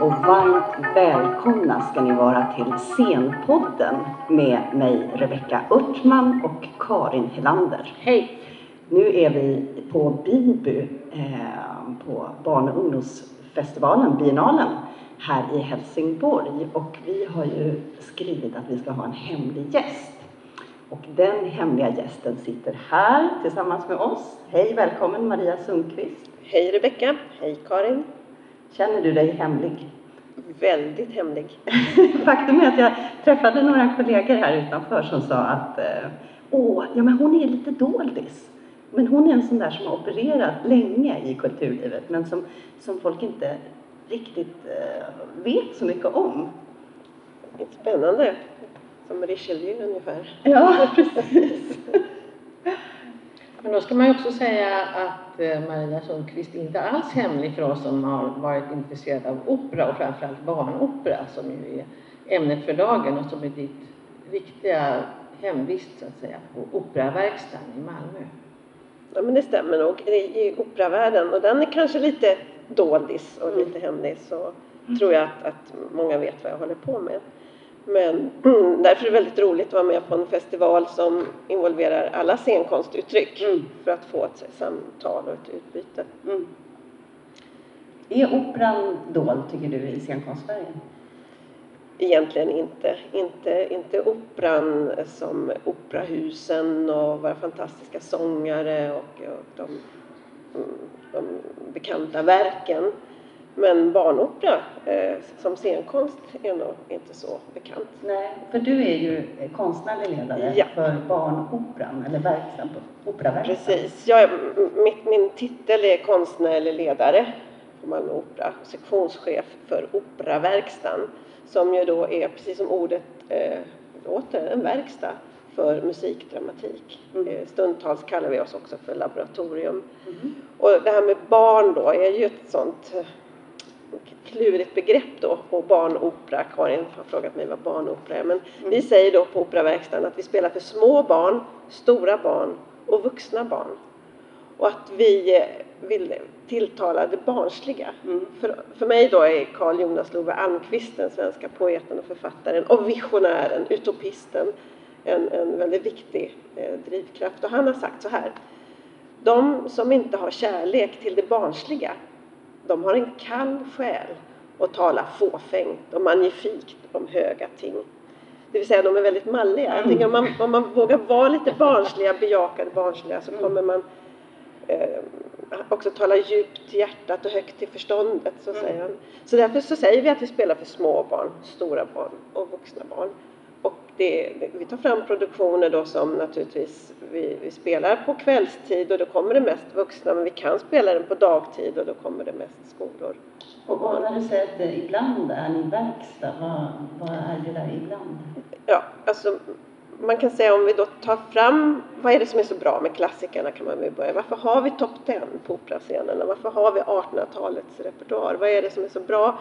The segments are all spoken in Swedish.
Och varmt välkomna ska ni vara till Scenpodden med mig Rebecka Örtman och Karin Helander. Hej! Nu är vi på Biby eh, på barn och ungdomsfestivalen, biennalen, här i Helsingborg och vi har ju skrivit att vi ska ha en hemlig gäst. Och den hemliga gästen sitter här tillsammans med oss. Hej, välkommen Maria Sundqvist. Hej Rebecka! Hej Karin! Känner du dig hemlig? Väldigt hemlig. Faktum är att jag träffade några kollegor här utanför som sa att eh, åh, ja men hon är lite doldis. Men hon är en sån där som har opererat länge i kulturlivet men som, som folk inte riktigt eh, vet så mycket om. Spännande. Som Richelieu ungefär. Ja, precis. Men då ska man ju också säga att eh, Maria Sundqvist inte alls är hemlig för oss som har varit intresserade av opera och framförallt barnopera som ju är ämnet för dagen och som är ditt riktiga hemvist så att säga på Operaverkstan i Malmö. Ja men det stämmer nog i, i operavärlden och den är kanske lite doldis och lite hemlig så tror jag att, att många vet vad jag håller på med. Men därför är det väldigt roligt att vara med på en festival som involverar alla scenkonstuttryck Mm. för att få ett samtal och ett utbyte. Mm. Är operan dold, tycker du, i scenkonst-Sverige? Egentligen inte. inte. Inte operan som operahusen och våra fantastiska sångare och, och de, mm, de bekanta verken. Men barnopera eh, som scenkonst är nog inte så bekant. Nej, för du är ju konstnärlig ledare Ja. för barnoperan, eller verksam på Operaverkstan. Precis. Jag, mitt, min titel är konstnärlig ledare på Malmö Opera, sektionschef för Operaverkstan som ju då är, precis som ordet eh, låter, en verkstad för musikdramatik. Mm. Eh, stundtals kallar vi oss också för laboratorium. Mhm. Och det här med barn då är ju ett sånt klurigt begrepp då och barnopera. Karin har frågat mig vad barnopera är. Men Mm. vi säger då på Operaverkstan att vi spelar för små barn, stora barn och vuxna barn. Och att vi eh, vill tilltala det barnsliga. Mm. För, för mig då är Carl Jonas Love Almqvist den svenska poeten och författaren och visionären, utopisten, en, en väldigt viktig eh, drivkraft. Och han har sagt så här. De som inte har kärlek till det barnsliga, de har en kall själ och talar fåfängt och magnifikt om höga ting. Det vill säga de är väldigt malliga. Jag tänker om man, om man vågar vara lite barnsliga, bejaka det barnsliga så kommer man eh, också tala djupt till hjärtat och högt till förståndet. Så, Mm. säger han. så därför så säger vi att vi spelar för små barn, stora barn och vuxna barn. Det, vi tar fram produktioner då som naturligtvis vi, vi spelar på kvällstid och då kommer det mest vuxna men vi kan spela den på dagtid och då kommer det mest skolor. Och, och när du säger att det ibland är ni verkstad, vad, vad är det där ibland? Ja, alltså man kan säga om vi då tar fram, vad är det som är så bra med klassikerna kan man väl börja. Varför har vi topp 10 på operascenerna? Varför har vi 1800-talets repertoar? Vad är det som är så bra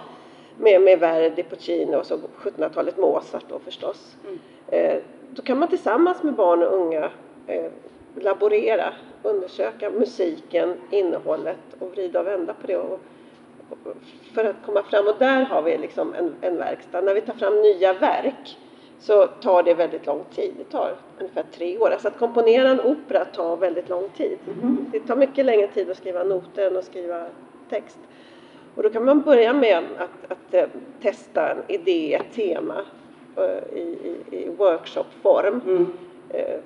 med, med Verdi, Puccini och så 1700-talet Mozart då förstås? Mm. Eh, då kan man tillsammans med barn och unga eh, laborera, undersöka musiken, innehållet och vrida och vända på det och, och, för att komma fram. Och där har vi liksom en, en verkstad. När vi tar fram nya verk så tar det väldigt lång tid. Det tar ungefär tre år. Alltså att komponera en opera tar väldigt lång tid. Mhm. Det tar mycket längre tid att skriva noter än att skriva text. Och då kan man börja med att, att eh, testa en idé, ett tema eh, i, i, i workshopform. Mm. Eh,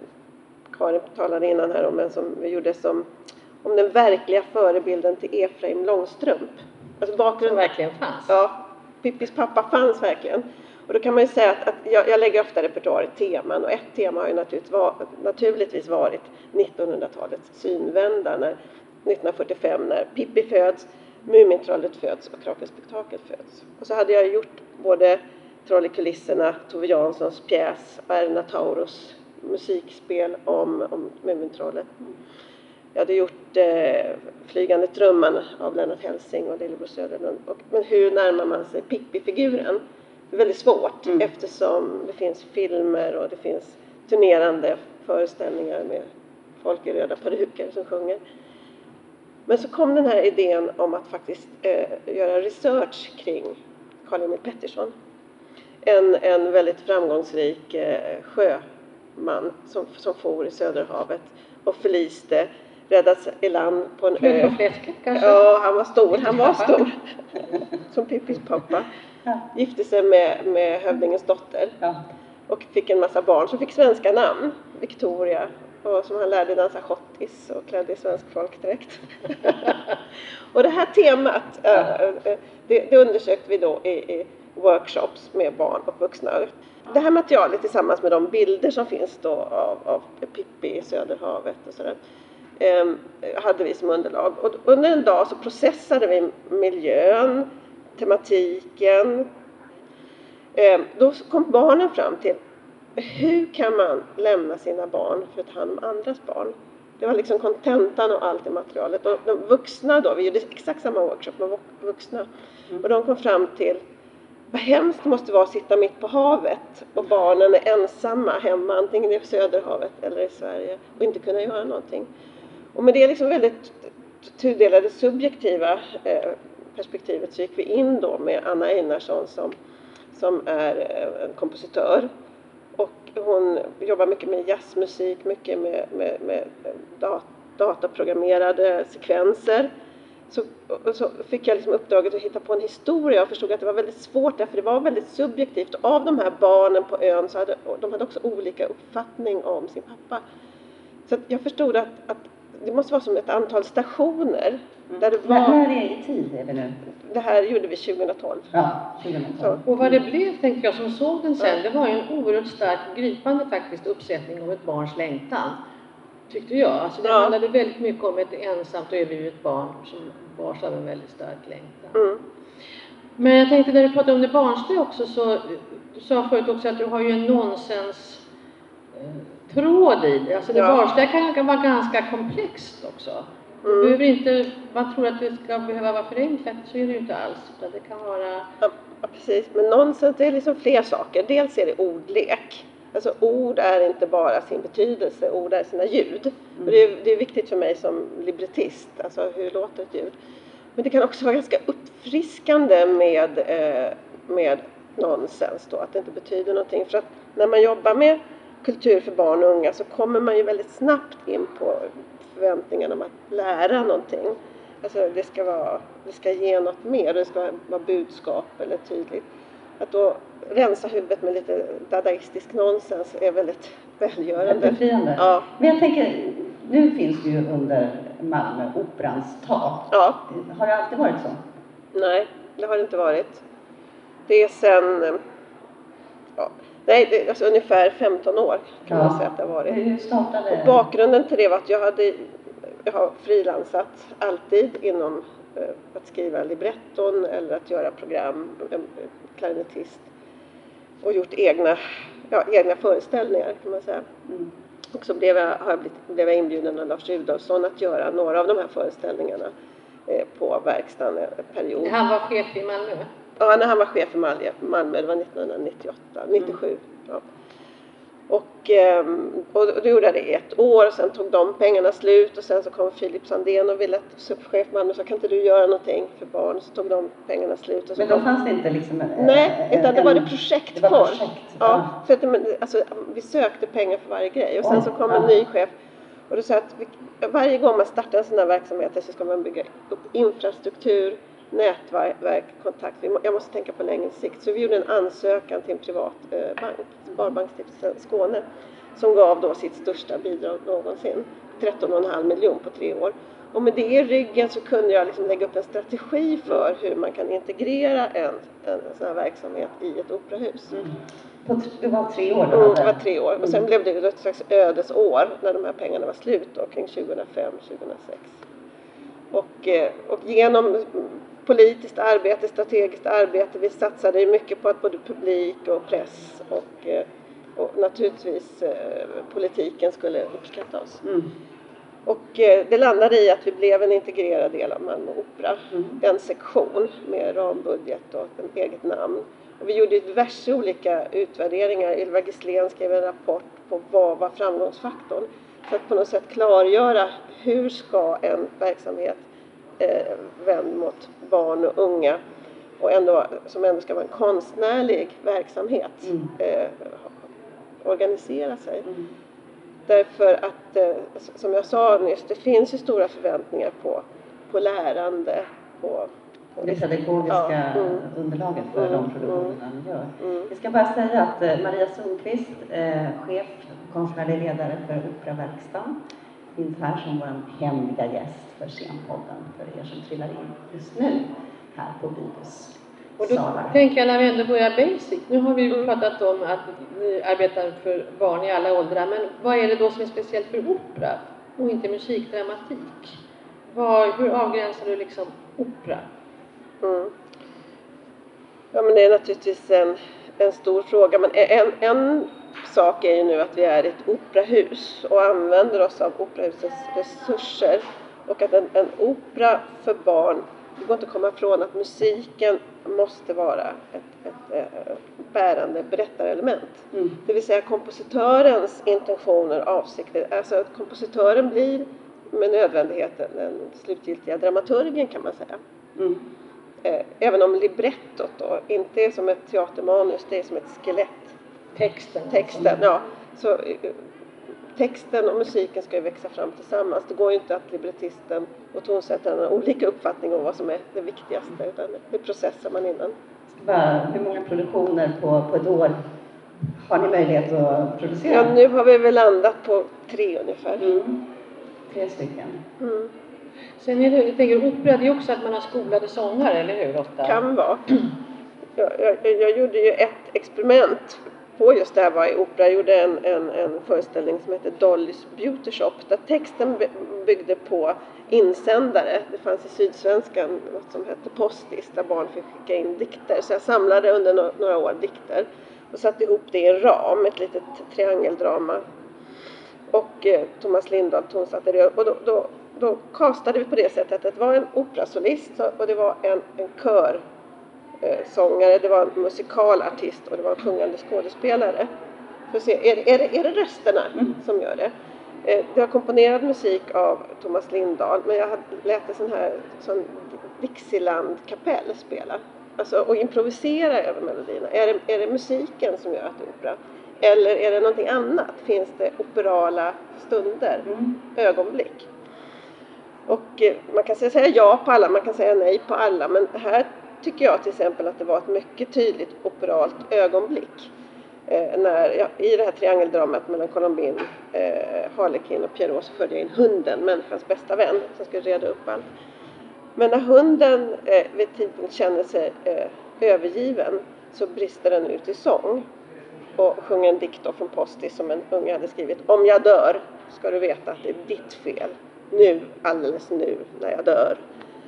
Karin talade innan här om en som vi gjorde som om den verkliga förebilden till Efraim Långstrump. Alltså Som bakgrunden verkligen fanns. Ja, Pippis pappa fanns verkligen. Och då kan man ju säga att, att jag, jag lägger ofta repertoar i teman och ett tema har ju naturligtvis, var, naturligtvis varit 1900-talets synvända när 1945 när Pippi föds, Mumintrollet föds och Krakelspektakel föds. Och så hade jag gjort både Troll i kulisserna, Tove Janssons pjäs, Erna Taurus musikspel om, om Mumintrollet. Jag hade gjort eh, Flygande trumman av Lennart Hellsing och Lillebror Söderlund. Och, men hur närmar man sig Pippi-figuren? Det är väldigt svårt Mm. eftersom det finns filmer och det finns turnerande föreställningar med folk i röda peruker som sjunger. Men så kom den här idén om att faktiskt eh, göra research kring Karl-Emil Pettersson. En, en väldigt framgångsrik eh, sjöman som, som for i Söderhavet och förliste, räddades i land på en ö. fläsket kanske? Ja, han var stor. Han var stor. Som Pippis pappa. Ja. Gifte sig med, med hövdingens dotter Ja. och fick en massa barn som fick svenska namn. Victoria och som han lärde dansa schottis och klädde i svensk folkdräkt. och det här temat äh, äh, det, det undersökte vi då i, i workshops med barn och vuxna. Det här materialet tillsammans med de bilder som finns då av, av Pippi i Söderhavet och sådär eh, hade vi som underlag. Och under en dag så processade vi miljön, tematiken. Eh, då kom barnen fram till hur kan man lämna sina barn för att ta hand om andras barn? Det var liksom kontentan och allt i materialet. Och de vuxna då, vi gjorde exakt samma workshop med vux- vuxna. Och de kom fram till vad hemskt det måste vara att sitta mitt på havet och barnen är ensamma hemma, antingen i Söderhavet eller i Sverige och inte kunna göra någonting. Och med det liksom väldigt tudelade subjektiva eh, perspektivet så gick vi in då med Anna Einarsson som, som är eh, en kompositör hon jobbar mycket med jazzmusik, mycket med, med, med dat- dataprogrammerade sekvenser. Så, och så fick jag liksom uppdraget att hitta på en historia och förstod att det var väldigt svårt därför det var väldigt subjektivt. Av de här barnen på ön så hade de hade också olika uppfattning om sin pappa. Så att jag förstod att, att det måste vara som ett antal stationer. Där det, var, när är i tid är vi nu? det här gjorde vi 2012. Ja, 2012. Och vad det blev, tänkte jag, som såg den sen, det var ju en oerhört stark, gripande faktiskt uppsättning om ett barns längtan. Tyckte jag. Alltså det Ja. handlade väldigt mycket om ett ensamt och övergivet barn som bars av en väldigt stark längtan. Mm. Men jag tänkte när du pratade om det barnsliga också så, du sa förut också att du har ju en nonsens eh, tråd i det. Alltså det Ja. barnsliga kan, kan vara ganska komplext också. Mm. behöver inte, man tror att det ska behöva vara förenklat, så är det ju inte alls. Utan det kan vara Ja, precis. Men nonsens, det är liksom fler saker. Dels är det ordlek. Alltså ord är inte bara sin betydelse, ord är sina ljud. Och det, är, det är viktigt för mig som librettist, alltså hur låter ett ljud? Men det kan också vara ganska uppfriskande med, eh, med nonsens då, att det inte betyder någonting. För att när man jobbar med kultur för barn och unga så kommer man ju väldigt snabbt in på förväntningen om att lära någonting. Alltså det ska, vara, det ska ge något mer, det ska vara budskap eller tydligt. Att då rensa huvudet med lite dadaistisk nonsens är väldigt välgörande. Befriande. Ja, Men jag tänker, nu finns det ju under Malmö Operans tak. ja, Har det alltid varit så? nej, det har det inte varit. Det är sen, ja, nej, det alltså ungefär 15 år kan man säga att det har varit. Hur startade Och bakgrunden till det var att jag hade jag har frilansat alltid inom eh, att skriva libretton eller att göra program, eh, klarinettist och gjort egna, ja, egna föreställningar kan man säga. Mm. Och så blev jag, har jag blivit, blev jag inbjuden av Lars Rudolfsson att göra några av de här föreställningarna eh, på verkstaden en period. Han var chef i Malmö. Ja, när han var chef för Malmö, Malmö det var 1998, 97. Ja. Och, ehm, och då gjorde jag det i ett år och sen tog de pengarna slut och sen så kom Filip Sandén och ville att subchef på Malmö sa kan inte du göra någonting för barn? Så tog de pengarna slut. Och så Men då kom, fanns det inte liksom en, nej, en- utan det var det en- projektform. Det var projekt. Ja, för att, alltså, vi sökte pengar för varje grej och sen Oj, så kom en ny chef och då sa att vi, varje gång man startar en sån här verksamhet så ska man bygga upp infrastruktur, nätverk, kontakt. Jag måste tänka på längre sikt. Så vi gjorde en ansökan till en privat eh, bank, Sparbanksstiftelsen Skåne, som gav då sitt största bidrag någonsin, 13,5 miljon på tre år. Och med det i ryggen så kunde jag liksom lägga upp en strategi för hur man kan integrera en, en sån här verksamhet i ett operahus. Mm. Det var tre år Mm, det var tre år och sen Mm. blev det ett slags ödesår när de här pengarna var slut då, kring 2005, 2006. Och, eh, och genom politiskt arbete, strategiskt arbete, vi satsade mycket på att både publik och press och, eh, och naturligtvis eh, politiken skulle uppskatta oss. Mm. Och eh, det landade i att vi blev en integrerad del av Malmö Opera. Mm. En sektion med rambudget och ett eget namn. Och vi gjorde diverse olika utvärderingar. Ylva Gislén skrev en rapport på vad var framgångsfaktorn. För att på något sätt klargöra hur ska en verksamhet eh, vänd mot barn och unga och ändå, som ändå ska vara en konstnärlig verksamhet Mm. eh, organisera sig. Mm. Därför att, eh, som jag sa nyss, det finns ju stora förväntningar på, på lärande, på, Det pedagogiska Ja, mm. underlaget för Mm, de produktionerna ni gör. Mm. Vi ska bara säga att eh, Maria Sundqvist, eh, chef konstnärlig ledare för Operaverkstan, här som vår hemliga gäst för Scenpodden för er som trillar in just nu här på Bibus Och då salar. tänker jag när vi ändå börjar basic. Nu har vi ju Mm. pratat om att ni arbetar för barn i alla åldrar. Men vad är det då som är speciellt för opera och inte musikdramatik? Vad, hur avgränsar du liksom opera? Mm. Ja men det är naturligtvis en, en stor fråga men en, en sak är ju nu att vi är ett operahus och använder oss av operahusets resurser och att en, en opera för barn, det går inte att komma ifrån att musiken måste vara ett, ett, eh, bärande berättarelement. Mm. Det vill säga kompositörens intentioner avsikter. Alltså att kompositören blir med nödvändighet den slutgiltiga dramaturgen kan man säga. Mm. Eh, Även om librettot då inte är som ett teatermanus, det är som ett skelett. Texten? Texten, ja. Så eh, texten och musiken ska ju växa fram tillsammans. Det går ju inte att librettisten och tonsättaren har olika uppfattning om vad som är det viktigaste utan det processar man innan. Bara, hur många produktioner på, på ett år har ni möjlighet att producera? Ja, nu har vi väl landat på tre ungefär. Mm. Tre stycken. Mm. Sen är det, jag tänker opera, det är också att man har skolade sångare, eller hur? Ofta? Kan vara. Jag, jag, jag gjorde ju ett experiment på just det här var i opera. Jag gjorde en, en, en föreställning som hette Dollys Beauty Shop där texten byggde på insändare. Det fanns i Sydsvenskan något som hette Postis där barn fick skicka in dikter. Så jag samlade under några år dikter och satte ihop det i en ram, ett litet triangeldrama. Och eh, Thomas Lindahl tonsatte det och då, då, då castade vi på det sättet att det var en operasolist och det var en, en kör sångare, det var en musikalartist och det var en sjungande skådespelare. För att se, är, det- är, det, är det rösterna Mm. som gör det? Eh, det var komponerad musik av Thomas Lindahl men jag lät en sån här sån Dixieland-kapell spela. Alltså och improvisera över melodierna. Är det, är det musiken som gör att det är opera? Eller är det någonting annat? Finns det operala stunder? Mm. ögonblick. Och eh, man kan säga ja på alla, man kan säga nej på alla, men här tycker jag till exempel att det var ett mycket tydligt operalt ögonblick. Eh, när jag, I det här triangeldramat mellan Colombine, eh, Harlekin och Pierrot så förde jag in hunden, människans bästa vän, som skulle reda upp allt. Men när hunden eh, vid tidpunkt känner sig eh, övergiven så brister den ut i sång och sjunger en dikt från Postis som en unge hade skrivit. Om jag dör ska du veta att det är ditt fel. Nu, alldeles nu, när jag dör.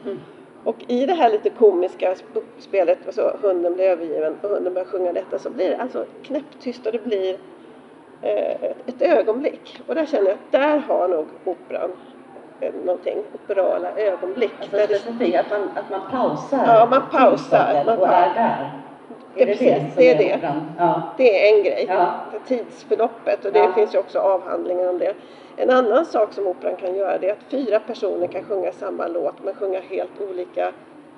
Mm. Och i det här lite komiska uppspelet, alltså hunden blir övergiven och hunden börjar sjunga detta, så blir det alltså knäpptyst och det blir eh, ett ögonblick. Och där känner jag att där har nog operan eh, någonting, operala ögonblick. Alltså specifikt att man, att man pausar. Ja, man pausar. Man och är där. Det precis, det är det. Ja. Det är en grej. Ja. Tidsförloppet och det Ja. finns ju också avhandlingar om det. En annan sak som operan kan göra det är att fyra personer kan sjunga samma låt men sjunga helt olika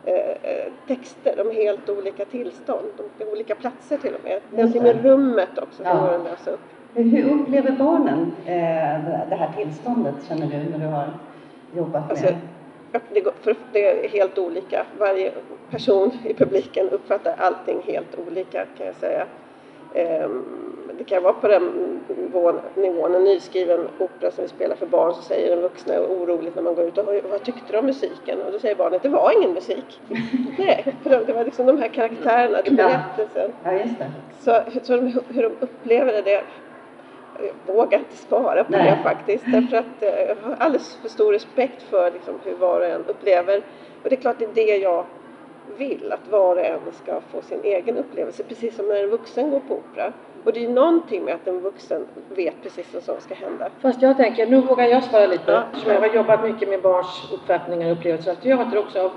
eh, eh, texter, har helt olika tillstånd, de är olika platser till och med. Det är Just någonting med rummet också som går att lösa upp. Hur, upplever barnen eh, det här tillståndet, känner du, när du har jobbat med Alltså, Ja, Det, för det är helt olika. Varje person i publiken uppfattar allting helt olika kan jag säga. Ehm, Det kan vara på den nivån, nivån en nyskriven opera som vi spelar för barn så säger den vuxna oroligt när man går ut och "Oj, vad tyckte du om musiken? Och då säger barnet det var ingen musik. Nej, för det var liksom de här karaktärerna, Ja. berättelsen. Ja, just det. Så, så hur de upplever det, vågar inte svara på Nej. det faktiskt. Därför att eh, jag har alldeles för stor respekt för liksom, hur var och en upplever. Och det är klart det är det jag vill, att var och en ska få sin egen upplevelse. Precis som när en vuxen går på opera. Och det är ju någonting med att en vuxen vet precis vad som ska hända. Fast jag tänker, nu vågar jag svara lite, Ja. eftersom jag har jobbat mycket med barns uppfattningar och upplevelser. Att teater också av,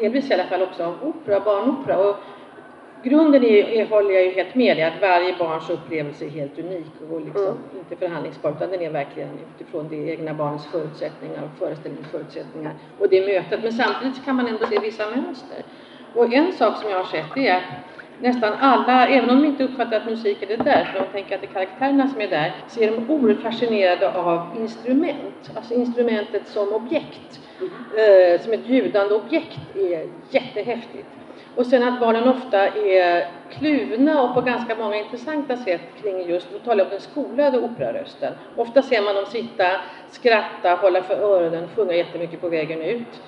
delvis i alla fall också av opera, barnopera. Och grunden är, är, håller jag ju helt med i att varje barns upplevelse är helt unik och liksom Mm. inte förhandlingsbar utan den är verkligen utifrån det egna barnets förutsättningar och föreställningsförutsättningar och det mötet. Men samtidigt kan man ändå se vissa mönster. Och en sak som jag har sett är att nästan alla, även om de inte uppfattar att musik är det där, för de tänker att det är karaktärerna som är där, så är de oerhört fascinerade av instrument, alltså instrumentet som objekt. Eh, som ett ljudande objekt är jättehäftigt. Och sen att barnen ofta är kluvna och på ganska många intressanta sätt kring just, då talar jag om den skolade operarösten. Ofta ser man dem sitta, skratta, hålla för öronen, sjunga jättemycket på vägen ut.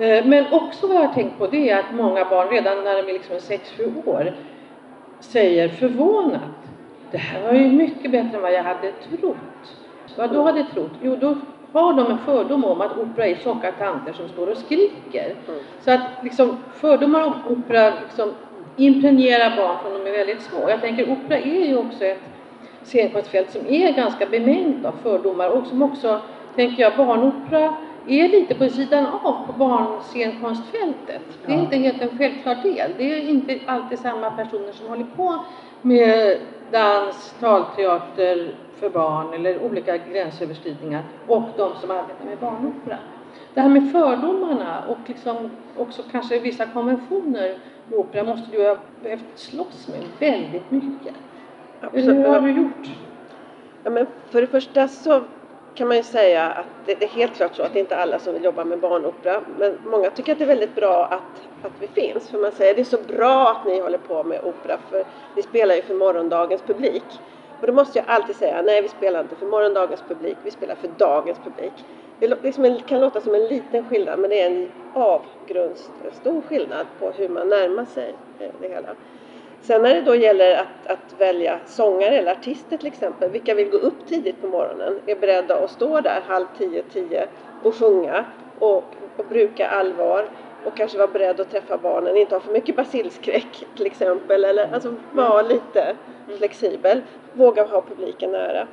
Eh, men också vad jag har tänkt på det är att många barn redan när de är liksom 6-7 år säger förvånat, det här var ju mycket bättre än vad jag hade trott. Vad då hade trott? Jo, då har de en fördom om att opera är tjocka tanter som står och skriker. Mm. Så att liksom, fördomar om opera liksom, impregnerar barn från de är väldigt små. Jag tänker opera är ju också ett scenkonstfält som är ganska bemängt av fördomar och som också, tänker jag, barnopera är lite på sidan av på barnscenkonstfältet. Det är inte helt en självklar del. Det är inte alltid samma personer som håller på med dans, talteater för barn eller olika gränsöverskridningar och de som arbetar med barnopera. Det här med fördomarna och liksom också kanske vissa konventioner med opera måste du ha behövt slåss med väldigt mycket. Eller hur har du gjort? Ja, men för det första så kan man ju säga att det, det är helt klart så att det är inte alla som vill jobba med barnopera. Men många tycker att det är väldigt bra att, att vi finns. För man säger det är så bra att ni håller på med opera för ni spelar ju för morgondagens publik. Och då måste jag alltid säga nej vi spelar inte för morgondagens publik, vi spelar för dagens publik. Det liksom en, kan låta som en liten skillnad men det är en avgrundsstor skillnad på hur man närmar sig eh, det hela. Sen när det då gäller att, att välja sångare eller artister till exempel, vilka vill gå upp tidigt på morgonen, är beredda att stå där halv tio, tio och sjunga och, och bruka allvar och kanske vara beredd att träffa barnen, inte ha för mycket basilskräck till exempel, eller alltså vara lite flexibel, våga ha publiken nära.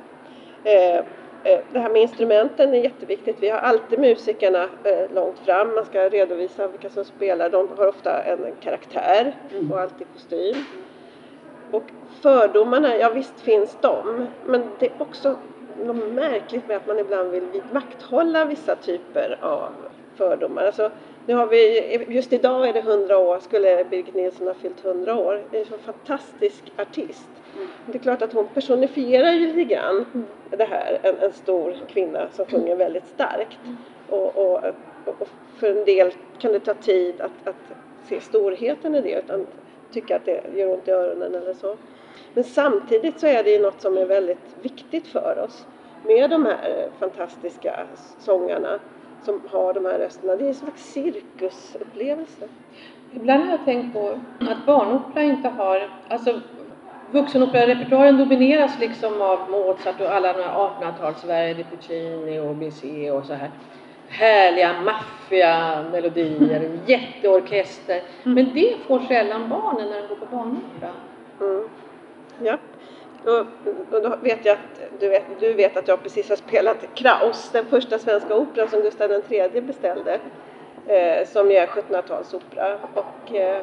Eh, eh, det här med instrumenten är jätteviktigt. Vi har alltid musikerna eh, långt fram. Man ska redovisa vilka som spelar. De har ofta en karaktär Mm. och alltid kostym. Och fördomarna, ja visst finns de. Men det är också något märkligt med att man ibland vill vidmakthålla vissa typer av fördomar. Alltså, nu har vi, just idag är det 100 år, skulle Birgit Nilsson ha fyllt 100 år. En så fantastisk artist. Det är klart att hon personifierar ju lite grann det här, en, en stor kvinna som sjunger väldigt starkt. Och, och, och för en del kan det ta tid att, att se storheten i det utan tycka att det gör ont i öronen eller så. Men samtidigt så är det ju något som är väldigt viktigt för oss med de här fantastiska sångarna som har de här rösterna. Det är en slags cirkusupplevelse. Ibland har jag tänkt på att barnopera inte har, alltså vuxenoperarepertoaren domineras liksom av Mozart och alla de här 1800-talsverdi, Puccini och Bizet och så här. Härliga, maffiga melodier, jätteorkester. Men det får sällan barnen när de går på barnopera. Mm. Ja. Och, och då vet jag att du vet, du vet att jag precis har spelat Kraus, den första svenska operan som Gustav III beställde. Eh, som är 1700-talsopera. Och eh,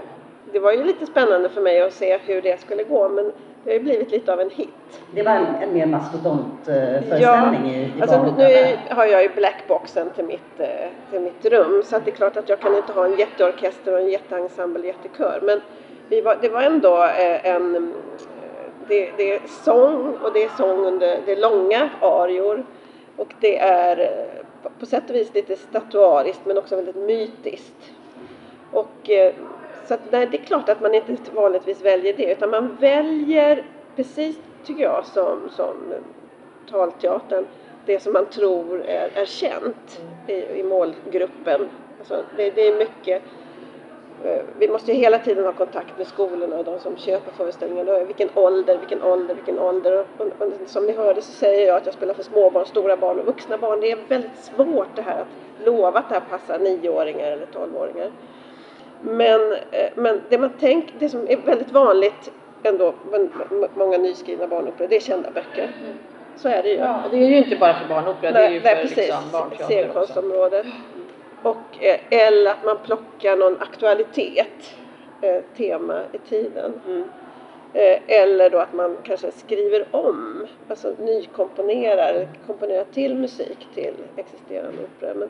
det var ju lite spännande för mig att se hur det skulle gå men det har ju blivit lite av en hit. Det var en, en mer mastodontföreställning i, i alltså nu är, har jag ju blackboxen till mitt, eh, till mitt rum så att det är klart att jag kan inte ha en jätteorkester och en jätteensemble, jättekör. Men var, det var ändå eh, en, det, det är sång och det är sång under, det är långa arior och det är eh, på- sätt och vis lite statuariskt men också väldigt mytiskt. Och eh, så att, nej, det är klart att man inte vanligtvis väljer det utan man väljer precis tycker jag som, som talteatern det som man tror är, är känt i, i målgruppen. Alltså, det, det är mycket vi måste ju hela tiden ha kontakt med skolorna och de som köper föreställningar. Då, vilken ålder, vilken ålder, vilken ålder. Och, och, och, som ni hörde så säger jag att jag spelar för småbarn, stora barn och vuxna barn. Det är väldigt svårt det här att lova att det här passar nioåringar eller tolvåringar. Men, eh, men det man tänker, det som är väldigt vanligt ändå, med många nyskrivna barnoperor, det är kända böcker. Så är det ju. Ja, och det är ju inte bara för barnopera, det är ju för liksom barnteater också. Och, eh, eller att man plockar någon aktualitet. eh, tema i tiden. Mm. Eh, eller då att man kanske skriver om, alltså nykomponerar, komponerar till musik till existerande operor. Men,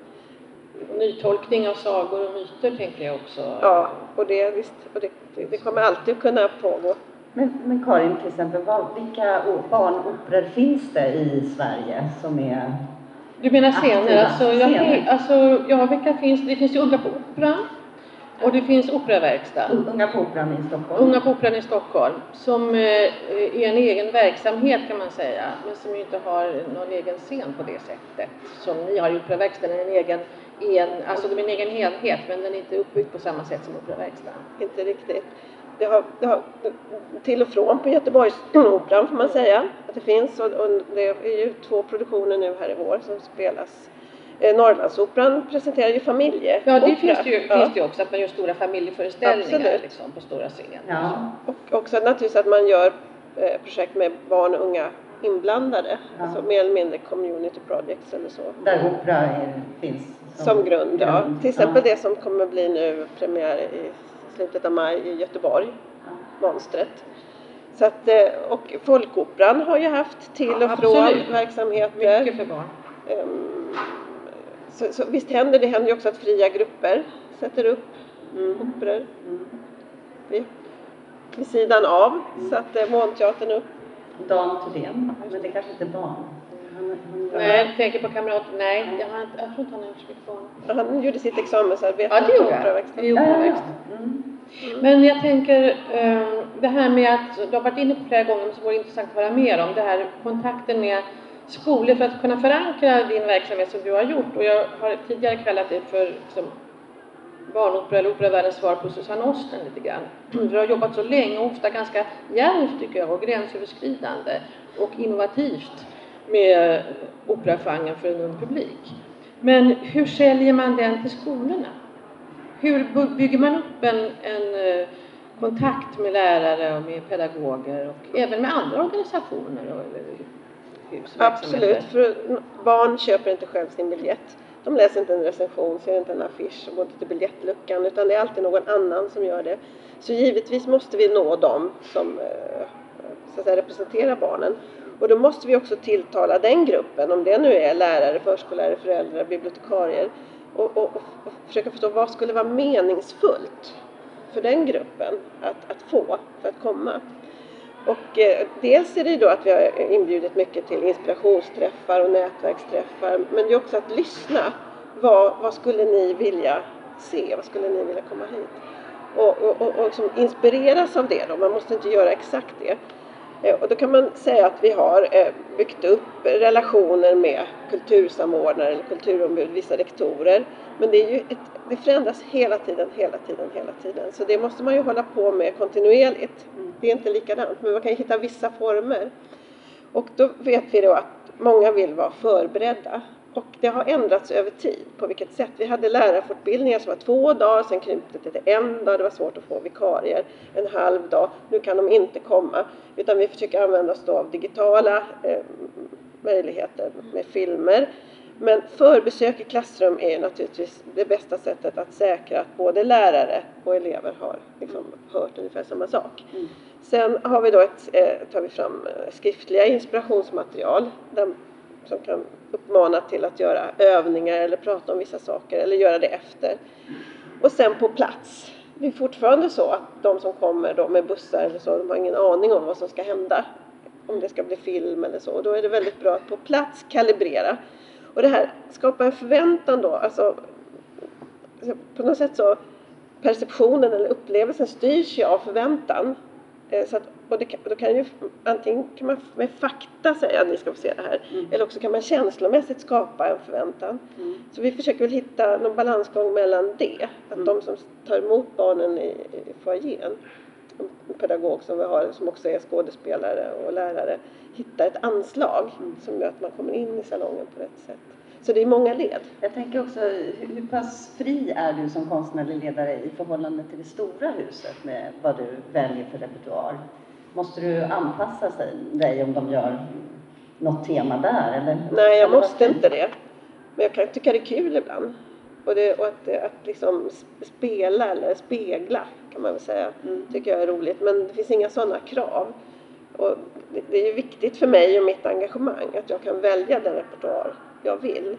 Nytolkning av sagor och myter tänker jag också. ja, och det, visst, och det, det, kommer alltid att kunna pågå. Men, men Karin, till exempel, vad, vilka barnoperor finns det i Sverige som är... Du menar scener? Alltså, jag, scener. alltså, ja, vilka finns det? finns ju Unga på Operan och det finns Operaverkstad. Unga på Operan i Stockholm? Unga på Operan i Stockholm som eh, är en egen verksamhet kan man säga men som ju inte har någon egen scen på det sättet som ni har i Operaverkstaden, en egen, en, alltså de är en egen helhet men den är inte uppbyggd på samma sätt som Operaverkstaden. Inte riktigt. Det har, det har till och från på Göteborgsoperan får man säga att det finns och, och det är ju två produktioner nu här i vår som spelas. Eh, Norrlandsoperan presenterar ju familjeopera. Ja, det finns det ju, Ja. finns det också att man gör stora familjeföreställningar Absolut. liksom, på stora scener. Ja. Och också naturligtvis att man gör eh, projekt med barn och unga inblandade. Ja. Alltså mer eller mindre community projects eller så. Där opera är, finns Som grund, ja. grund. Till exempel Ja. det som kommer bli nu premiär i slutet av maj i Göteborg, Ja. Monstret. Så att, eh, och Folkoperan har ju haft till och från Absolut. verksamheter. Mycket för barn. Ehm, Så, så visst händer det, händer ju också att fria grupper sätter upp Mm. operor Mm. vid, vid sidan av. Så att eh, Månteatern upp. Dan Thurdén, men det kanske inte är barn. Nej, jag tänker på kamrat. Nej, jag, har inte, jag tror inte han har gjort så mycket barn. Han gjorde sitt examensarbete Ja, det gjorde han. Operaverkstaden. ja. Mm. Men jag tänker eh, det här med att, du har varit inne på flera gånger, men så vore det intressant att höra mer om det här kontakten med skolor för att kunna förankra din verksamhet som du har gjort. Och jag har tidigare kallat det för liksom, barnopera eller operavärldens svar på Susanne Osten lite grann. Du har jobbat så länge och ofta ganska djärvt tycker jag och gränsöverskridande och innovativt med operagenren för en ung publik. Men hur säljer man den till skolorna? Hur bygger man upp en, en eh, kontakt med lärare och med pedagoger och även med andra organisationer och eller Absolut, för barn köper inte själv sin biljett. De läser inte en recension, ser inte en affisch och går inte till biljettluckan utan det är alltid någon annan som gör det. Så givetvis måste vi nå dem som eh, så att säga, representerar barnen. Och då måste vi också tilltala den gruppen, om det nu är lärare, förskollärare, föräldrar, bibliotekarier och, och, och försöka förstå vad skulle vara meningsfullt för den gruppen att, att få för att komma. Och eh, dels är det ju då att vi har inbjudit mycket till inspirationsträffar och nätverksträffar. Men det är också att lyssna. Vad, vad skulle ni vilja se? Vad skulle ni vilja komma hit? Och, och, och, och liksom inspireras av det då. Man måste inte göra exakt det. Eh, Och då kan man säga att vi har eh, byggt upp relationer med kultursamordnare eller kulturombud, vissa rektorer. Men det, är ju ett, det förändras hela tiden, hela tiden, hela tiden. Så det måste man ju hålla på med kontinuerligt. Det är inte likadant, men man kan ju hitta vissa former. Och då vet vi då att många vill vara förberedda. Och det har ändrats över tid. På vilket sätt? Vi hade lärarfortbildningar som var två dagar, sen krympte det till en dag. Det var svårt att få vikarier. En halv dag. Nu kan de inte komma. Utan vi försöker använda oss av digitala eh, möjligheter med filmer. Men förbesök i klassrum är naturligtvis det bästa sättet att säkra att både lärare och elever har liksom, hört ungefär samma sak. Mm. Sen har vi då ett, eh, tar vi fram eh, skriftliga inspirationsmaterial där, som kan uppmana till att göra övningar eller prata om vissa saker eller göra det efter. Och sen på plats. Det är fortfarande så att de som kommer då med bussar eller så, de har ingen aning om vad som ska hända. Om det ska bli film eller så. Och då är det väldigt bra att på plats kalibrera. Och det här skapar en förväntan då. Alltså, alltså på något sätt så perceptionen eller upplevelsen styrs ju av förväntan. Eh, Så att, och det då kan ju, antingen kan man med fakta säga att ni ska få se det här. Mm. Eller också kan man känslomässigt skapa en förväntan. Mm. Så vi försöker väl hitta någon balansgång mellan det. Att Mm. de som tar emot barnen i, i foajén, en pedagog som vi har som också är skådespelare och lärare, hittar ett anslag Mm. som gör att man kommer in i salongen på rätt sätt. Så det är många led. Jag tänker också, hur, pass fri är du som konstnärlig ledare i förhållande till det stora huset med vad du väljer för repertoar? Måste du anpassa sig, dig om de gör något tema där? Eller? Nej, jag måste inte det. Men jag kan tycka det är kul ibland. Och, det, och att, att liksom spela eller spegla kan man väl säga, Mm. tycker jag är roligt. Men det finns inga sådana krav. Och det, det är ju viktigt för mig och mitt engagemang att jag kan välja den repertoar jag vill.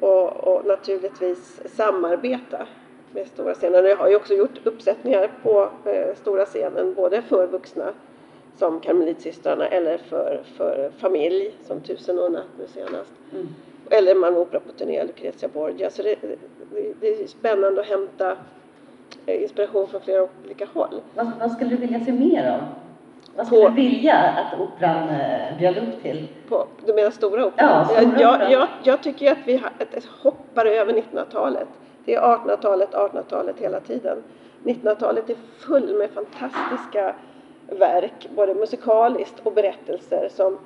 Och, och naturligtvis samarbeta med stora scenen. Jag har ju också gjort uppsättningar på eh, stora scenen, både för vuxna som Karmelitsystrarna eller för, för familj som Tusen och natt nu senast. Mm. Eller Malmö Opera på turné, Lucrezia Borgia. Så det, det, det är spännande att hämta eh, inspiration från flera olika håll. Vad, vad skulle du vilja se mer av? Vad På- vilja att Operan eh, bjöd upp till? På, du menar stora operan? Ja, stora jag, operan. jag, jag tycker ju att vi har hoppar över 1900-talet. Det är 1800-talet, 1800-talet hela tiden. 1900-talet är full med fantastiska verk, både musikaliskt och berättelser som,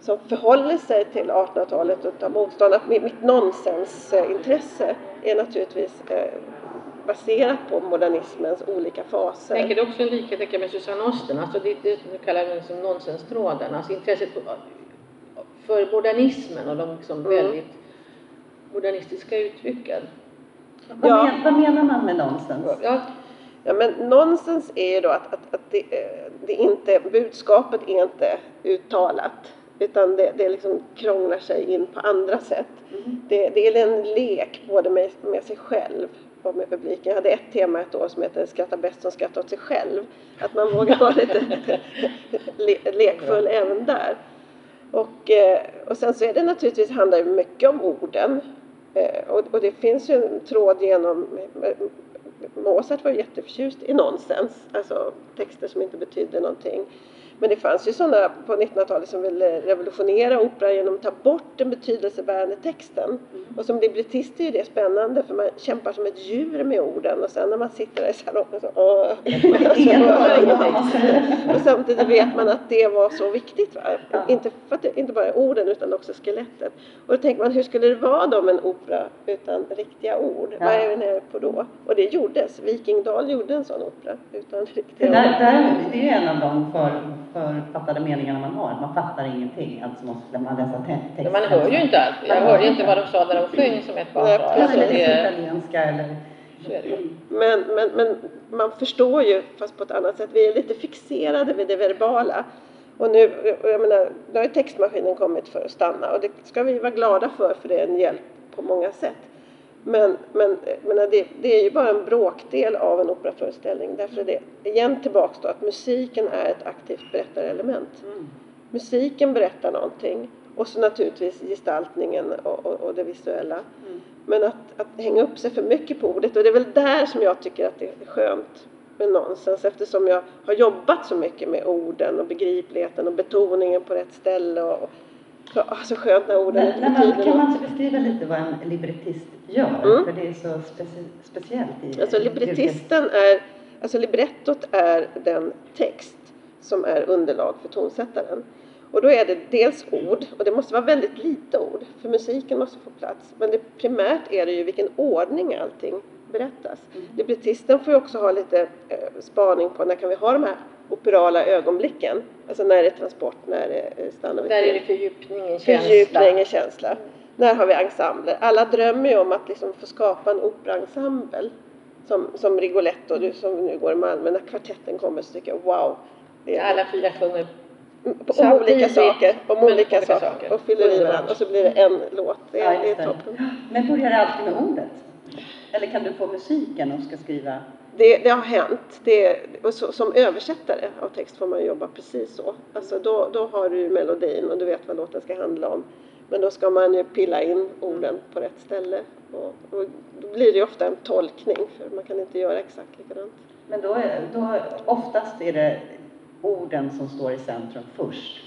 som förhåller sig till 1800-talet och tar motstånd. Mitt mitt nonsensintresse är naturligtvis eh, baserat på modernismens olika faser. Jag tänker det är också en likhet med Susanne Osten, alltså det, det du kallar det som nonsenstråden, alltså intresset för, modernismen och de liksom Mm. väldigt modernistiska uttrycken. Vad, Ja. men, vad menar man med nonsens? Ja, Ja, men nonsens är ju då att, att, att det, det inte, budskapet är inte uttalat utan det, det liksom krånglar sig in på andra sätt. Mm. Det, det är en lek både med, med sig själv och med publiken. Jag hade ett tema ett år som heter Skratta bäst som skrattar åt sig själv. Att man vågar vara lite le, lekfull även där. Och, eh, och sen så är det naturligtvis, handlar det mycket om orden. Eh, och, och det finns ju en tråd genom Mozart var jätteförtjust i nonsens, alltså texter som inte betydde någonting. Men det fanns ju sådana på 1900-talet som ville revolutionera opera genom att ta bort den betydelsebärande texten. Och som librettist är ju det spännande för man kämpar som ett djur med orden och sen när man sitter där i salongen så åh, Och samtidigt vet man att det var så viktigt. Va? Inte, det, inte bara orden utan också skelettet. Och då tänker man hur skulle det vara då med en opera utan riktiga ord? Ja. Vad är vi nere på då? Och det gjordes. Viking Dahl gjorde en sån opera utan Det, riktiga där, ord. där, det är en av de för, författade meningarna man har, man fattar ingenting, alltså måste man läsa te- texten. men man hör ju inte allt. Jag Man hör hörde inte. vad de sa när de sjöng som ett barn Nej, Alltså, eller det italienska eller... ju. Men, men, men man förstår ju, fast på ett annat sätt, vi är lite fixerade vid det verbala. Och nu, och jag menar, nu har ju textmaskinen kommit för att stanna och det ska vi vara glada för, för det är en hjälp på många sätt. Men, men menar, det, det är ju bara en bråkdel av en operaföreställning. Därför är det igen tillbaks då att musiken är ett aktivt berättarelement. Mm. Musiken berättar någonting och så naturligtvis gestaltningen och, och, och det visuella. Mm. Men att, att hänga upp sig för mycket på ordet och det är väl där som jag tycker att det är skönt med nonsens eftersom jag har jobbat så mycket med orden och begripligheten och betoningen på rätt ställe och så, så skönt när orden Men, inte men kan man inte beskriva lite vad en librettist gör? Mm. För det är så speci speciellt i Alltså librettisten är, alltså librettot är den text som är underlag för tonsättaren. Och då är det dels ord, och det måste vara väldigt lite ord, för musiken måste få plats. Men det, primärt är det ju vilken ordning allting berättas. Mm. Librettisten får ju också ha lite eh, spaning på när kan vi ha de här operala ögonblicken. Alltså när är det transport, när är det eh, stannar vi Där är det fördjupning, en känsla. Fördjupning, en känsla. När har vi ensembler? Alla drömmer ju om att liksom få skapa en operensemble. Som, som Rigoletto, du som nu går i Malmö, när kvartetten kommer så tycker jag wow. Det är Alla fyra sjunger om olika saker, om olika olika saker. saker. Och fyller i varandra och så blir det en låt. Det Ja, är, det är toppen. Men börjar det alltid med ordet? Eller kan du få musiken och ska skriva? Det, det har hänt. Det, och så, som översättare av text får man jobba precis så. Alltså då, då har du melodin och du vet vad låten ska handla om. Men då ska man ju pilla in orden på rätt ställe. Och, och då blir det ju ofta en tolkning för man kan inte göra exakt likadant. Men då, är- då oftast är det orden som står i centrum först.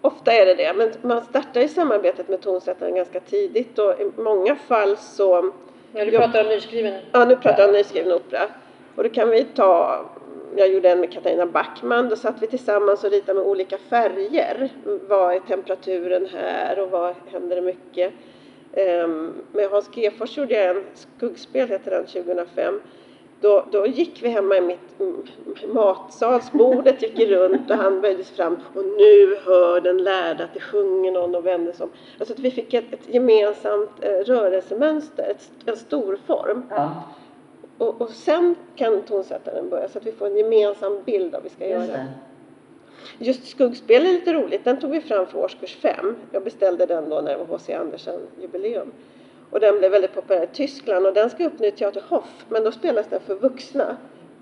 Ofta är det det, men man startar ju samarbetet med tonsättaren ganska tidigt och i många fall så Ja, du pratar om nyskriven. Ja, nu pratar jag om nyskriven opera. Och då kan vi ta, jag gjorde en med Katarina Backman, då satt vi tillsammans och ritade med olika färger. Vad är temperaturen här och vad händer det mycket? Um, med Hans Gefors gjorde jag en skuggspel, heter den, 2005. då, då gick vi hemma i mitt mm, matsalsbordet, gick runt och han böjde sig fram och nu hör den lärde att det sjunger någon och vänder sig om. Alltså att vi fick ett, ett gemensamt eh, rörelsemönster, ett, en stor form. Ja, och, och sen kan tonsättaren börja så att vi får en gemensam bild av vad vi ska just göra. det. Just skuggspel är lite roligt. Den tog vi fram för årskurs 5. Jag beställde den då när det var H.C. Andersen jubileum. Och den blev väldigt populär i Tyskland och den ska upp nu i Teater Hoff. Men då spelas den för vuxna.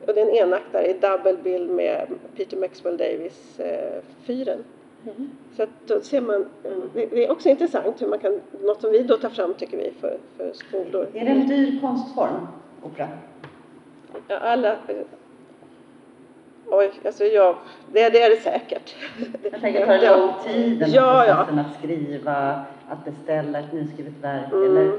Och det är en enaktare i double bill med Peter Maxwell Davis eh, fyren. Mm. Så då ser man, det, det är också intressant hur man kan, något som vi då tar fram tycker vi för, för skolor. Är det en dyr konstform, opera? Ja, alla, oj, alltså jag, det, det är det säkert. Jag tänker, tar det lång tid, den Ja, här ja. processen att skriva, att beställa ett nyskrivet verk? Mm. Eller?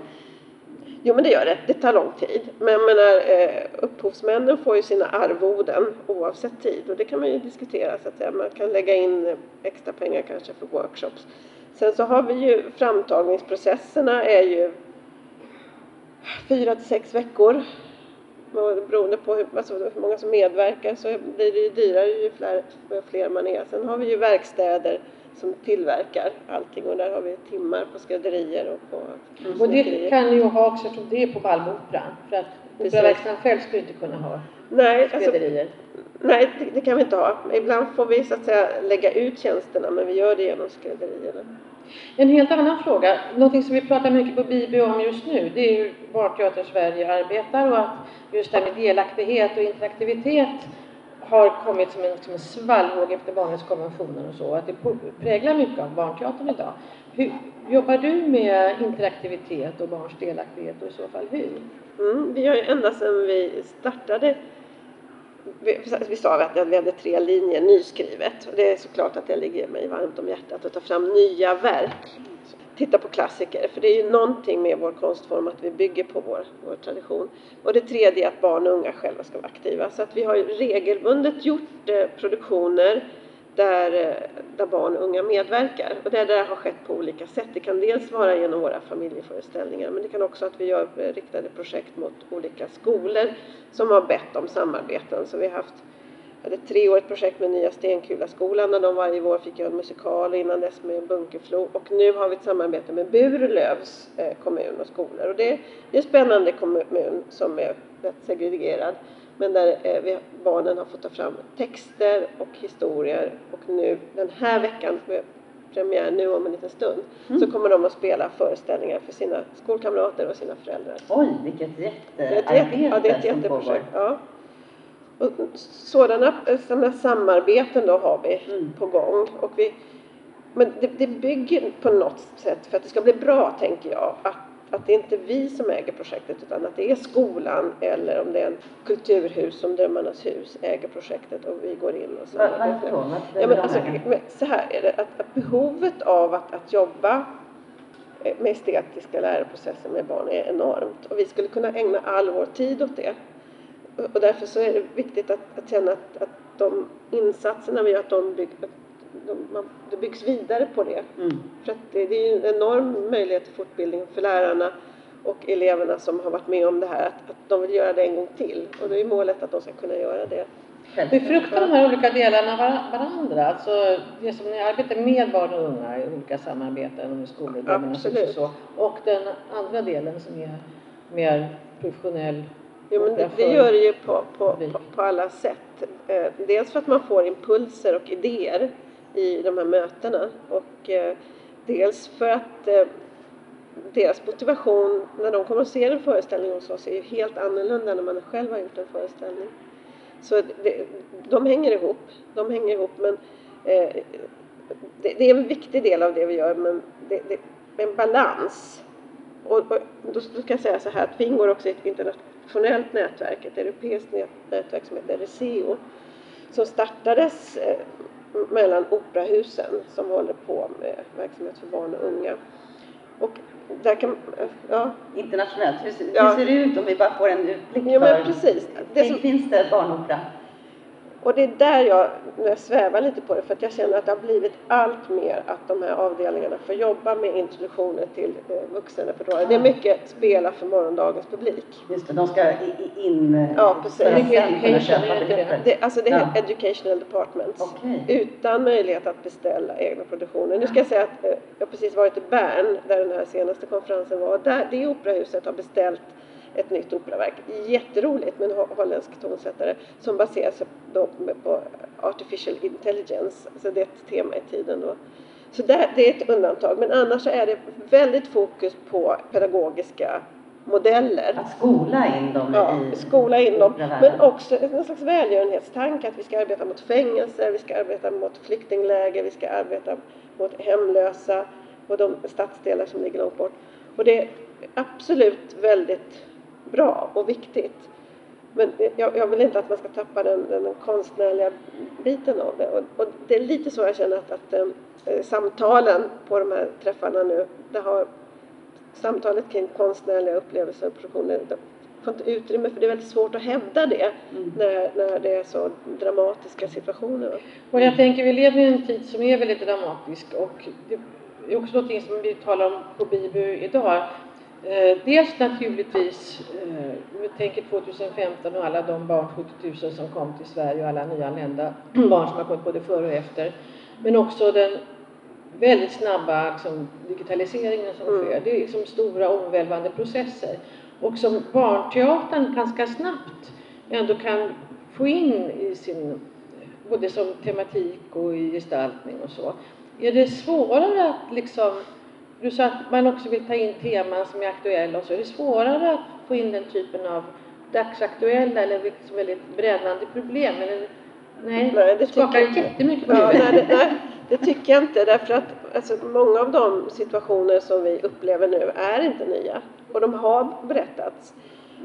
Jo men det gör det, det tar lång tid. Men jag menar, eh, upphovsmännen får ju sina arvoden oavsett tid och det kan man ju diskutera så att säga. Man kan lägga in extra pengar kanske för workshops. Sen så har vi ju framtagningsprocesserna är ju fyra till sex veckor. Och beroende på hur, alltså hur många som medverkar så blir det ju dyrare ju fler, ju fler man är. Sen har vi ju verkstäder som tillverkar allting och där har vi timmar på skrädderier och på Och det kan ni ju ha också eftersom det är på Balboperan. För att operaverkstaden själv skulle inte kunna ha Nej, alltså, skrädderier. Nej det, det kan vi inte ha. Ibland får vi så att säga lägga ut tjänsterna men vi gör det genom skrädderierna. En helt annan fråga, någonting som vi pratar mycket på BIBI om just nu, det är hur Barnteater Sverige arbetar och att just det här med delaktighet och interaktivitet har kommit som en, som en svallvåg efter barnrättskonventionen och så, att det präglar mycket av barnteatern idag. Hur, jobbar du med interaktivitet och barns delaktighet och i så fall hur? Mm, vi har ju ända sedan vi startade vi, vi sa att vi hade tre linjer nyskrivet och det är såklart att det ligger mig varmt om hjärtat att ta fram nya verk. Titta på klassiker, för det är ju någonting med vår konstform att vi bygger på vår, vår tradition. Och det tredje är att barn och unga själva ska vara aktiva. Så att vi har regelbundet gjort eh, produktioner där, eh, där barn och unga medverkar. Och det där har skett på olika sätt. Det kan dels vara genom våra familjeföreställningar men det kan också att vi gör eh, riktade projekt mot olika skolor som har bett om samarbeten. Så vi har haft hade ett treårigt projekt med Nya Stenkulaskolan där de varje vår fick göra en musikal och innan dess med Bunkeflo. Och nu har vi ett samarbete med Burlövs eh, kommun och skolor. Och det är en spännande kommun som är rätt segregerad. Men där eh, vi, barnen har fått ta fram texter och historier. Och nu den här veckan, premiär nu om en liten stund, så kommer de att spela föreställningar för sina skolkamrater och sina föräldrar. Oj, vilket jättearbete ja, det är ett jätteprojekt. Ja. Och sådana, sådana samarbeten då har vi Mm. på gång. Och vi, men det, det bygger på något sätt, för att det ska bli bra tänker jag, att, att det inte är vi som äger projektet utan att det är skolan eller om det är en kulturhus som Drömmarnas hus äger projektet och vi går in och samarbetar. Varför då? Ja, men alltså, så här är det, att, att behovet av att, att jobba med estetiska läroprocesser med barn är enormt och vi skulle kunna ägna all vår tid åt det. Och därför så är det viktigt att, att känna att, att de insatserna vi gör, att de, bygg, att de man, det byggs vidare på det. Mm. För att det, det är ju en enorm möjlighet till fortbildning för lärarna och eleverna som har varit med om det här, att, att de vill göra det en gång till. Och då är målet att de ska kunna göra det. Befruktar de här olika delarna var- varandra? Alltså det som ni arbetar med barn och unga i olika samarbeten med skolor, och så. Och den andra delen som är mer professionell Jo, men det, det gör det ju på, på, på, på alla sätt. Eh, dels för att man får impulser och idéer i de här mötena och eh, dels för att eh, deras motivation när de kommer och ser en föreställning hos oss är ju helt annorlunda när man själv har gjort en föreställning. Så det, de hänger ihop, de hänger ihop men eh, det, det är en viktig del av det vi gör men det, det är en balans. Och, och då, då ska jag säga så här att vi ingår också i ett internationellt nätverk, ett europeiskt nätverk som heter Reseo som startades eh, mellan operahusen som håller på med verksamhet för barn och unga. Och där kan, ja, Internationellt, hur, ser- Ja. hur ser det ut om vi bara får en utblick jo men precis. Det som, Finns det barnopera? Och det är där jag, jag svävar lite på det för att jag känner att det har blivit allt mer att de här avdelningarna får jobba med introduktioner till eh, vuxenrepertoaren. Det är mycket spela för morgondagens publik. Just det, de ska in... Ja, precis. Education, är det. Det, alltså det är Ja. educational departments. Okej. Utan möjlighet att beställa egna produktioner. Nu ska jag säga att eh, jag precis varit i Bern där den här senaste konferensen var. Där, det operahuset har beställt ett nytt operaverk. Jätteroligt med en ho- holländsk tonsättare som baserar sig på artificial intelligence. Alltså det är ett tema i tiden då. Så där, det är ett undantag. Men annars så är det väldigt fokus på pedagogiska modeller. Att skola in dem Ja, i skola in dem. Men också en slags välgörenhetstanke att vi ska arbeta mot fängelser, vi ska arbeta mot flyktingläger, vi ska arbeta mot hemlösa och de stadsdelar som ligger långt bort. Och det är absolut väldigt bra och viktigt. Men jag, jag vill inte att man ska tappa den, den konstnärliga biten av det. Och, och det är lite så jag känner att, att eh, samtalen på de här träffarna nu, det har samtalet kring konstnärliga upplevelser och produktioner får inte utrymme för det är väldigt svårt att hävda det Mm. när, när det är så dramatiska situationer. Och jag tänker, vi lever i en tid som är väldigt dramatisk och det är också någonting som vi talar om på BIBU idag. Eh, dels naturligtvis, eh, vi tänker 2015 och alla de barn, 70 000 som kom till Sverige och alla nyanlända barn som har kommit både före och efter. Men också den väldigt snabba liksom, digitaliseringen som Mm. sker. Det är liksom stora omvälvande processer. Och som barnteatern ganska snabbt ändå kan få in i sin, både som tematik och i gestaltning och så. Är det svårare att liksom, du sa att man också vill ta in teman som är aktuella och så, är det svårare att få in den typen av dagsaktuella eller liksom väldigt brännande problem? Eller, nej, Nej, det skakar jag inte. jättemycket på Ja, nej, det, nej, det tycker jag inte därför att alltså, många av de situationer som vi upplever nu är inte nya och de har berättats.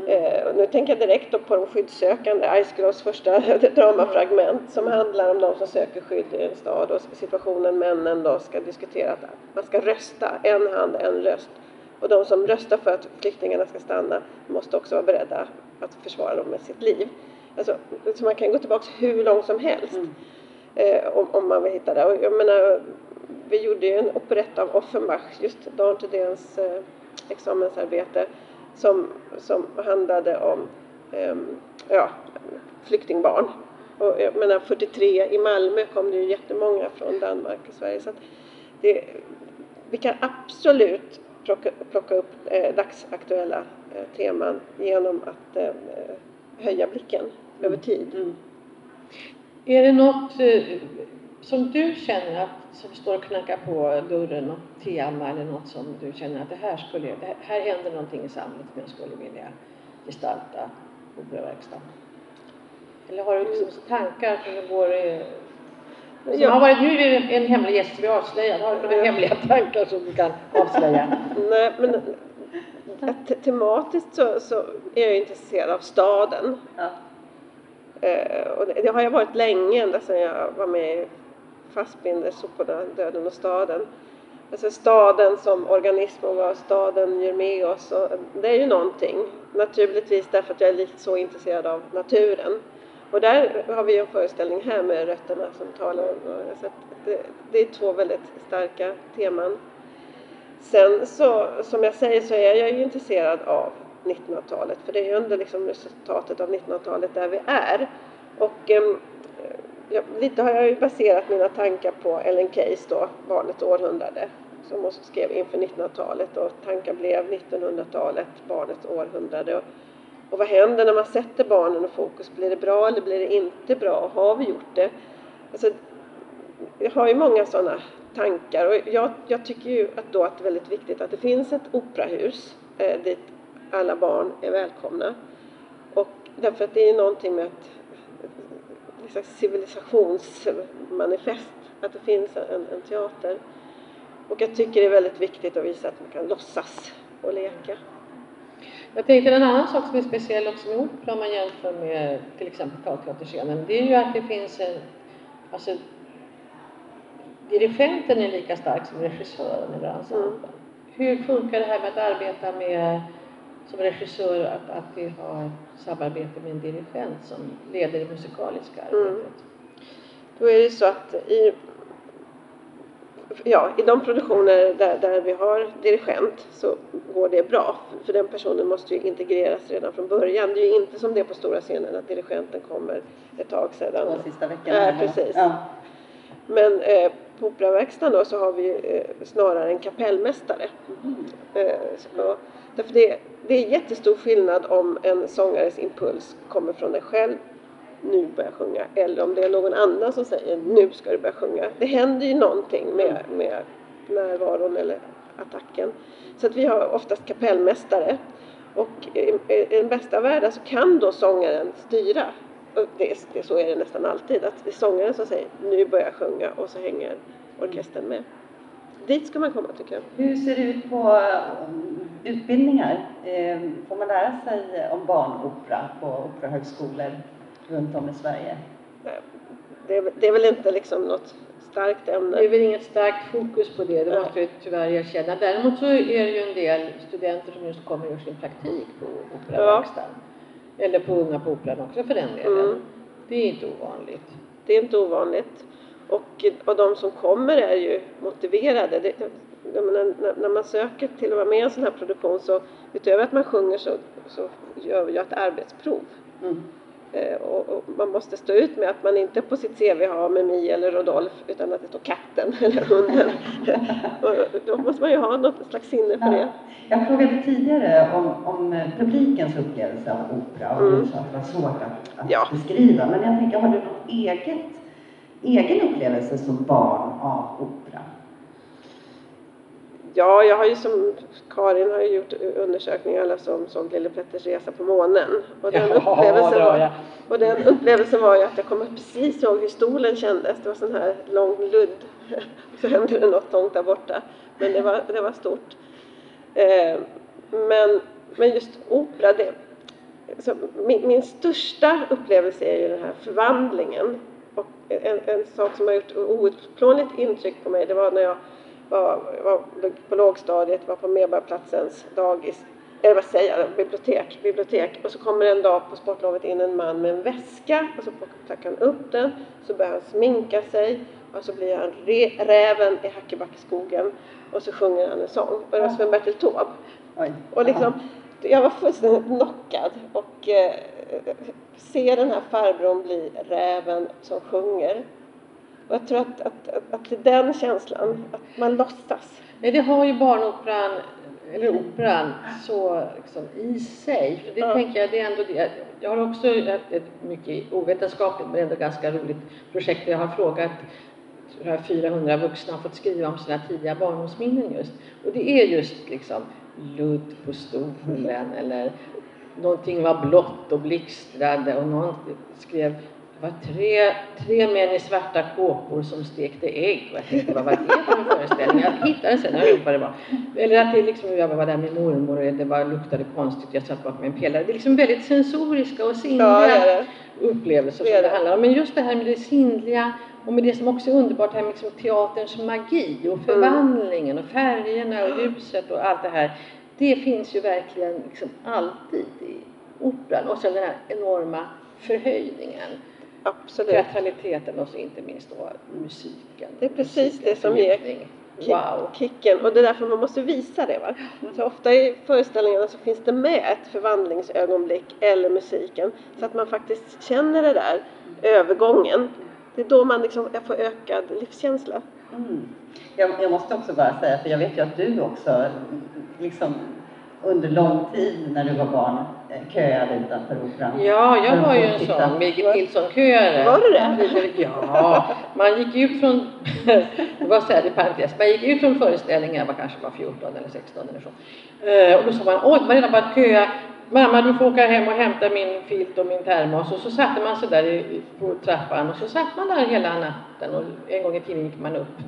Eh, nu tänker jag direkt på de skyddssökande, Ice Girls första dramafragment som handlar om de som söker skydd i en stad och situationen männen då ska diskutera att man ska rösta, en hand, en röst. Och de som röstar för att flyktingarna ska stanna måste också vara beredda att försvara dem med sitt liv. Alltså, så man kan gå tillbaka hur långt som helst Mm. eh, om, om man vill hitta det. Och jag menar, vi gjorde ju en operett av Offenbach, just Dan Thedéens eh, examensarbete, som, som handlade om ehm, ja, flyktingbarn. Och jag menar 43 i Malmö kom det ju jättemånga från Danmark och Sverige. Så det, vi kan absolut plocka, plocka upp eh, dagsaktuella eh, teman genom att eh, höja blicken över tid. Mm. Är det något eh, som du känner att, som står och knackar på dörren, något tema eller något som du känner att det här skulle, det här, händer någonting i samhället som jag skulle vilja gestalta på operaverkstaden? Eller har du liksom tankar som du går i, som Ja. har varit, nu är det en hemlig gäst vi avslöjar, har du några hemliga tankar som du kan avslöja? Nej, men tematiskt så, så är jag intresserad av staden. Ja. Eh, och det, det har jag varit länge, ända sedan jag var med fastbinder Soporna, Döden och staden. Alltså staden som organism och vad staden gör med oss. Och det är ju någonting. Naturligtvis därför att jag är lite så intresserad av naturen. Och där har vi en föreställning här med rötterna som talar om så det, det är två väldigt starka teman. Sen så, som jag säger, så är jag ju intresserad av 1900-talet, för det är ju ändå liksom resultatet av 1900-talet där vi är. Och ehm, jag, lite har jag ju baserat mina tankar på Ellen Keys då, Barnets århundrade, som hon skrev inför 1900-talet och tankar blev 1900-talet, barnets århundrade. Och, och vad händer när man sätter barnen i fokus? Blir det bra eller blir det inte bra? Har vi gjort det? Alltså, jag har ju många sådana tankar och jag, jag tycker ju att då att det är väldigt viktigt att det finns ett operahus eh, dit alla barn är välkomna. Och därför att det är någonting med att slags civilisationsmanifest, att det finns en, en teater. Och jag tycker det är väldigt viktigt att visa att man kan låtsas och leka. Jag tänkte en annan sak som är speciell också med opera om man jämför med till exempel talteaterscenen, det är ju att det finns en, alltså dirigenten är lika stark som regissören eller ensemblen. Mm. Hur funkar det här med att arbeta med som regissör att, att vi har samarbete med en dirigent som leder det musikaliska Mm. arbetet. Då är det så att i, ja, i de produktioner där, där vi har dirigent så går det bra. För den personen måste ju integreras redan från början. Det är ju inte som det är på stora scenen att dirigenten kommer ett tag sedan. Två sista veckorna. Ja, precis. Ja. Men eh, på Operaverkstan då så har vi eh, snarare en kapellmästare. Eh, så, därför det, det är jättestor skillnad om en sångares impuls kommer från dig själv, nu börja sjunga, eller om det är någon annan som säger nu ska du börja sjunga. Det händer ju någonting med, med närvaron eller attacken. Så att vi har oftast kapellmästare. Och i, i den bästa av världar så kan då sångaren styra. Det, är- det, så är det nästan alltid, att det är sångaren som säger nu börjar jag sjunga och så hänger orkestern med. Dit ska man komma tycker jag. Hur ser det ut på utbildningar? Eh, Får man lära sig om barnopera på operahögskolor runt om i Sverige? Det, är- det är väl inte liksom något starkt ämne. Det är väl inget starkt fokus på det, det måste vi tyvärr erkänna. Däremot så är det ju en del studenter som just kommer och gör sin praktik på Operaverkstan. Eller på Unga på Operan också för den delen. Mm. Det är inte ovanligt. Det är inte ovanligt. Och, och de som kommer är ju motiverade. Det, när, när man söker till att vara med i en sån här produktion så utöver att man sjunger så, så gör ju ett arbetsprov. Mm. Eh, och, och man måste stå ut med att man inte på sitt CV har Mimi eller Rodolf utan att det står katten eller hunden. och då måste man ju ha något slags sinne för det. Jag frågade tidigare om, om publikens upplevelse av opera och Mm. du sa att det var svårt att, att Ja. beskriva. Men jag tänker, har du något eget, egen upplevelse som barn av opera? Ja, jag har ju som Karin har ju gjort undersökningar alla som såg Lille Petters resa på månen. Och den, upplevelsen var, och den upplevelsen var ju att jag kommer precis ihåg hur stolen kändes. Det var sån här lång ludd. Så hände det något långt där borta. Men det var, det var stort. Eh, men, men just opera, det, min, min största upplevelse är ju den här förvandlingen. En, en sak som har gjort outplånligt intryck på mig, det var när jag var, var på lågstadiet, var på Medborgarplatsens dagis, eller vad säger jag, bibliotek, bibliotek. Och så kommer en dag på sportlovet in en man med en väska och så plockar han upp den, så börjar han sminka sig och så blir han räven i Hackebackeskogen och så sjunger han en sång. Och det var Sven-Bertil Taube. Och liksom, jag var fullständigt knockad och eh, se den här farbrorn bli räven som sjunger. Och jag tror att, att, att, att det är den känslan, att man låtsas. Nej, det har ju barnoperan, eller operan, så liksom i sig. För det Ja. tänker jag, det är ändå det. Jag har också ett, ett mycket ovetenskapligt men ändå ganska roligt projekt där jag har frågat tror jag 400 vuxna har fått skriva om sina tidiga barndomsminnen just. Och det är just liksom ludd på stolen eller någonting var blått och blixtrade och någon skrev det var tre, tre män i svarta kåpor som stekte ägg. Och jag tänkte, vad var det för en föreställning? Jag hittade sen, jag vet vad det var. Eller att det liksom, jag var där med mormor och det bara luktade konstigt. Jag satt bakom en pelare. Det är liksom väldigt sensoriska och Ja, det sinnliga det. upplevelser som det. handlar om. Men just det här med det sinnliga och med det som också är underbart här liksom teaterns magi och förvandlingen och färgerna och ljuset och allt det här. Det finns ju verkligen liksom alltid i operan. Och sen den här enorma förhöjningen, Absolut. teatraliteten och så inte minst då musiken. Det är precis Musiken, det som ger fördjupning. Ki- Wow! Kicken. Och det är därför man måste visa det. Va? Så ofta i föreställningarna så finns det med ett förvandlingsögonblick eller musiken. Så att man faktiskt känner det där övergången. Det är då man liksom får ökad livskänsla. Mm. Jag, jag måste också bara säga, för jag vet ju att du också liksom under lång tid när du var barn eh, köade utanför operan. Ja, jag var ju en titta. sån Birgit Nilsson-köare. Var du det? Ja, man gick ut från, det var så här i parentes, man gick ut från föreställningen, jag var kanske bara 14 eller 16 eller så. Eh, Och då sa man, oj, man redan börjat köa. Mamma, du får åka hem och hämta min filt och min termos. Och så satte man sig där på trappan och så satt man där hela natten. Och en gång i tiden gick man upp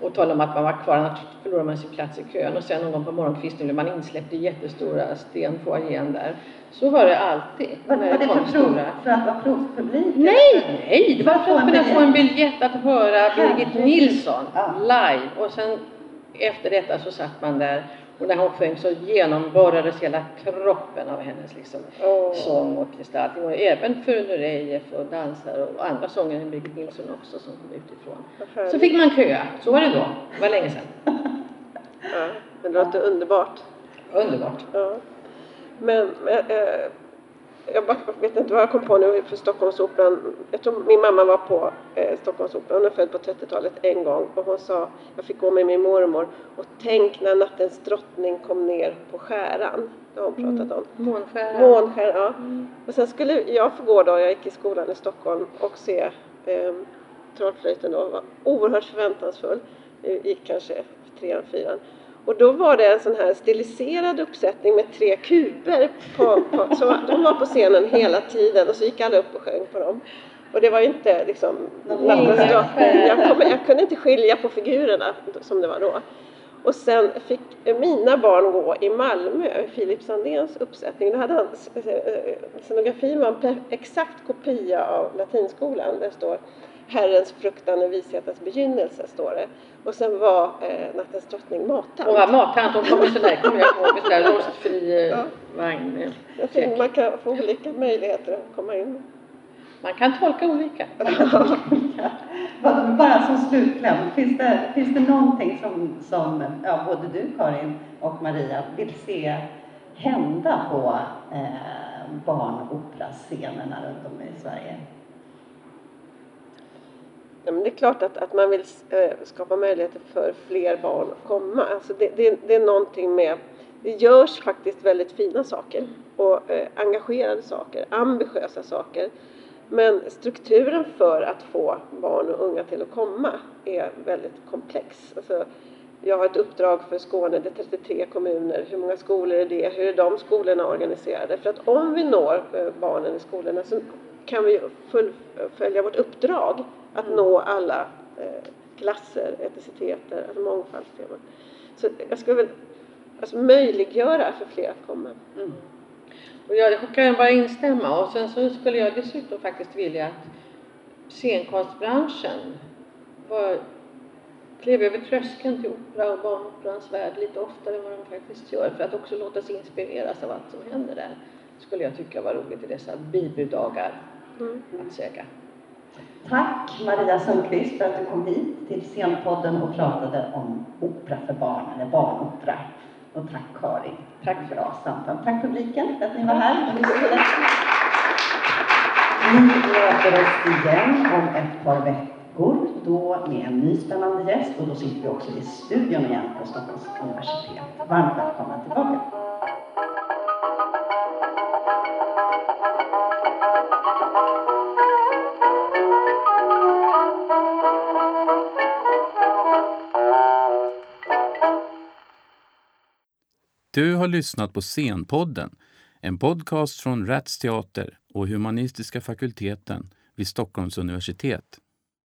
och talade om att man var kvar, annars förlorade man sin plats i kön. Och sen någon gång på morgonkvisten blev man insläppt i jättestora stenfoajén där. Så var det alltid. Var, var det för, prov, för att vara provpublik? Nej, nej, det var för att en kunna få en biljett. att höra Birgit. Nilsson live. Och sen efter detta så satt man där Och när hon sjöng så genomborrades hela kroppen av hennes liksom, Åh. sång och gestaltning. Och även Furuno Reyes och dansare och andra sångare än Birgit Nilsson också som kom utifrån. Så fick man köa. Så var det då. Det var länge sedan. Ja, men det låter underbart. Underbart. Ja. Men eh, jag bara, vet inte vad jag kom på nu för Stockholmsoperan. Jag tror min mamma var på eh, Stockholmsoperan. Hon är född på 30-talet en gång och hon sa, jag fick gå med min mormor och tänk när nattens drottning kom ner på skäran. Det har hon pratat om. Månskär. Månskär, ja. Och sen skulle jag få gå då, jag gick i skolan i Stockholm och se eh, Trollflöjten då. var oerhört förväntansfull. Jag gick kanske trean, fyran. Och då var det en sån här stiliserad uppsättning med tre kuber. På, på, så de var på scenen hela tiden och så gick alla upp och sjöng på dem. Och det var ju inte liksom nattens drottning. Jag, kom, jag kunde inte skilja på figurerna som det var då. Och sen fick mina barn gå i Malmö, Filip Sandéns uppsättning. Då hade han, eh, scenografin var en exakt kopia av latinskolan. Där står Herrens fruktan och vishetens begynnelse, står det. Och sen var eh, Nattens drottning matad. Och var mattant. Hon kom ju sådär, kommer jag ihåg, sån där rostfri eh, Ja. vagn. Jag tror man kan få olika möjligheter att komma in. Man kan tolka olika. Bara bara som slutkläm, finns det, finns det någonting som, som ja, både du Karin och Maria vill se hända på eh, barnoperascenerna runt om i Sverige? Ja, men det är klart att, att man vill eh, skapa möjligheter för fler barn att komma. Alltså det, det, det är någonting med, det görs faktiskt väldigt fina saker och eh, engagerade saker, ambitiösa saker. Men strukturen för att få barn och unga till att komma är väldigt komplex. Alltså, jag har ett uppdrag för Skåne, det är 33 kommuner. Hur många skolor är det? Hur är de skolorna organiserade? För att om vi når eh, barnen i skolorna så kan vi fullfölja vårt uppdrag att nå alla eh, klasser, etniciteter, alltså mångfaldsteman. Så jag skulle väl alltså, möjliggöra för fler att komma. Och jag kan bara instämma. Och sen så skulle jag dessutom faktiskt vilja att scenkonstbranschen var, klev över tröskeln till opera och barnoperans värld lite oftare än vad de faktiskt gör. För att också låta sig inspireras av allt som händer där. skulle jag tycka var roligt i dessa bibudagar Mm. att säga. Tack Maria Sundqvist för att du kom hit till Scenpodden och pratade om opera för barn, eller barnopera. Och tack Karin. Tack för bra samtal. Tack publiken för att ni var här. Vi möter oss igen om ett par veckor, då med en ny spännande gäst och då sitter vi också i studion igen på Stockholms universitet. Varmt välkomna tillbaka. Du har lyssnat på Scenpodden, en podcast från Rats Teater och Humanistiska fakulteten vid Stockholms universitet.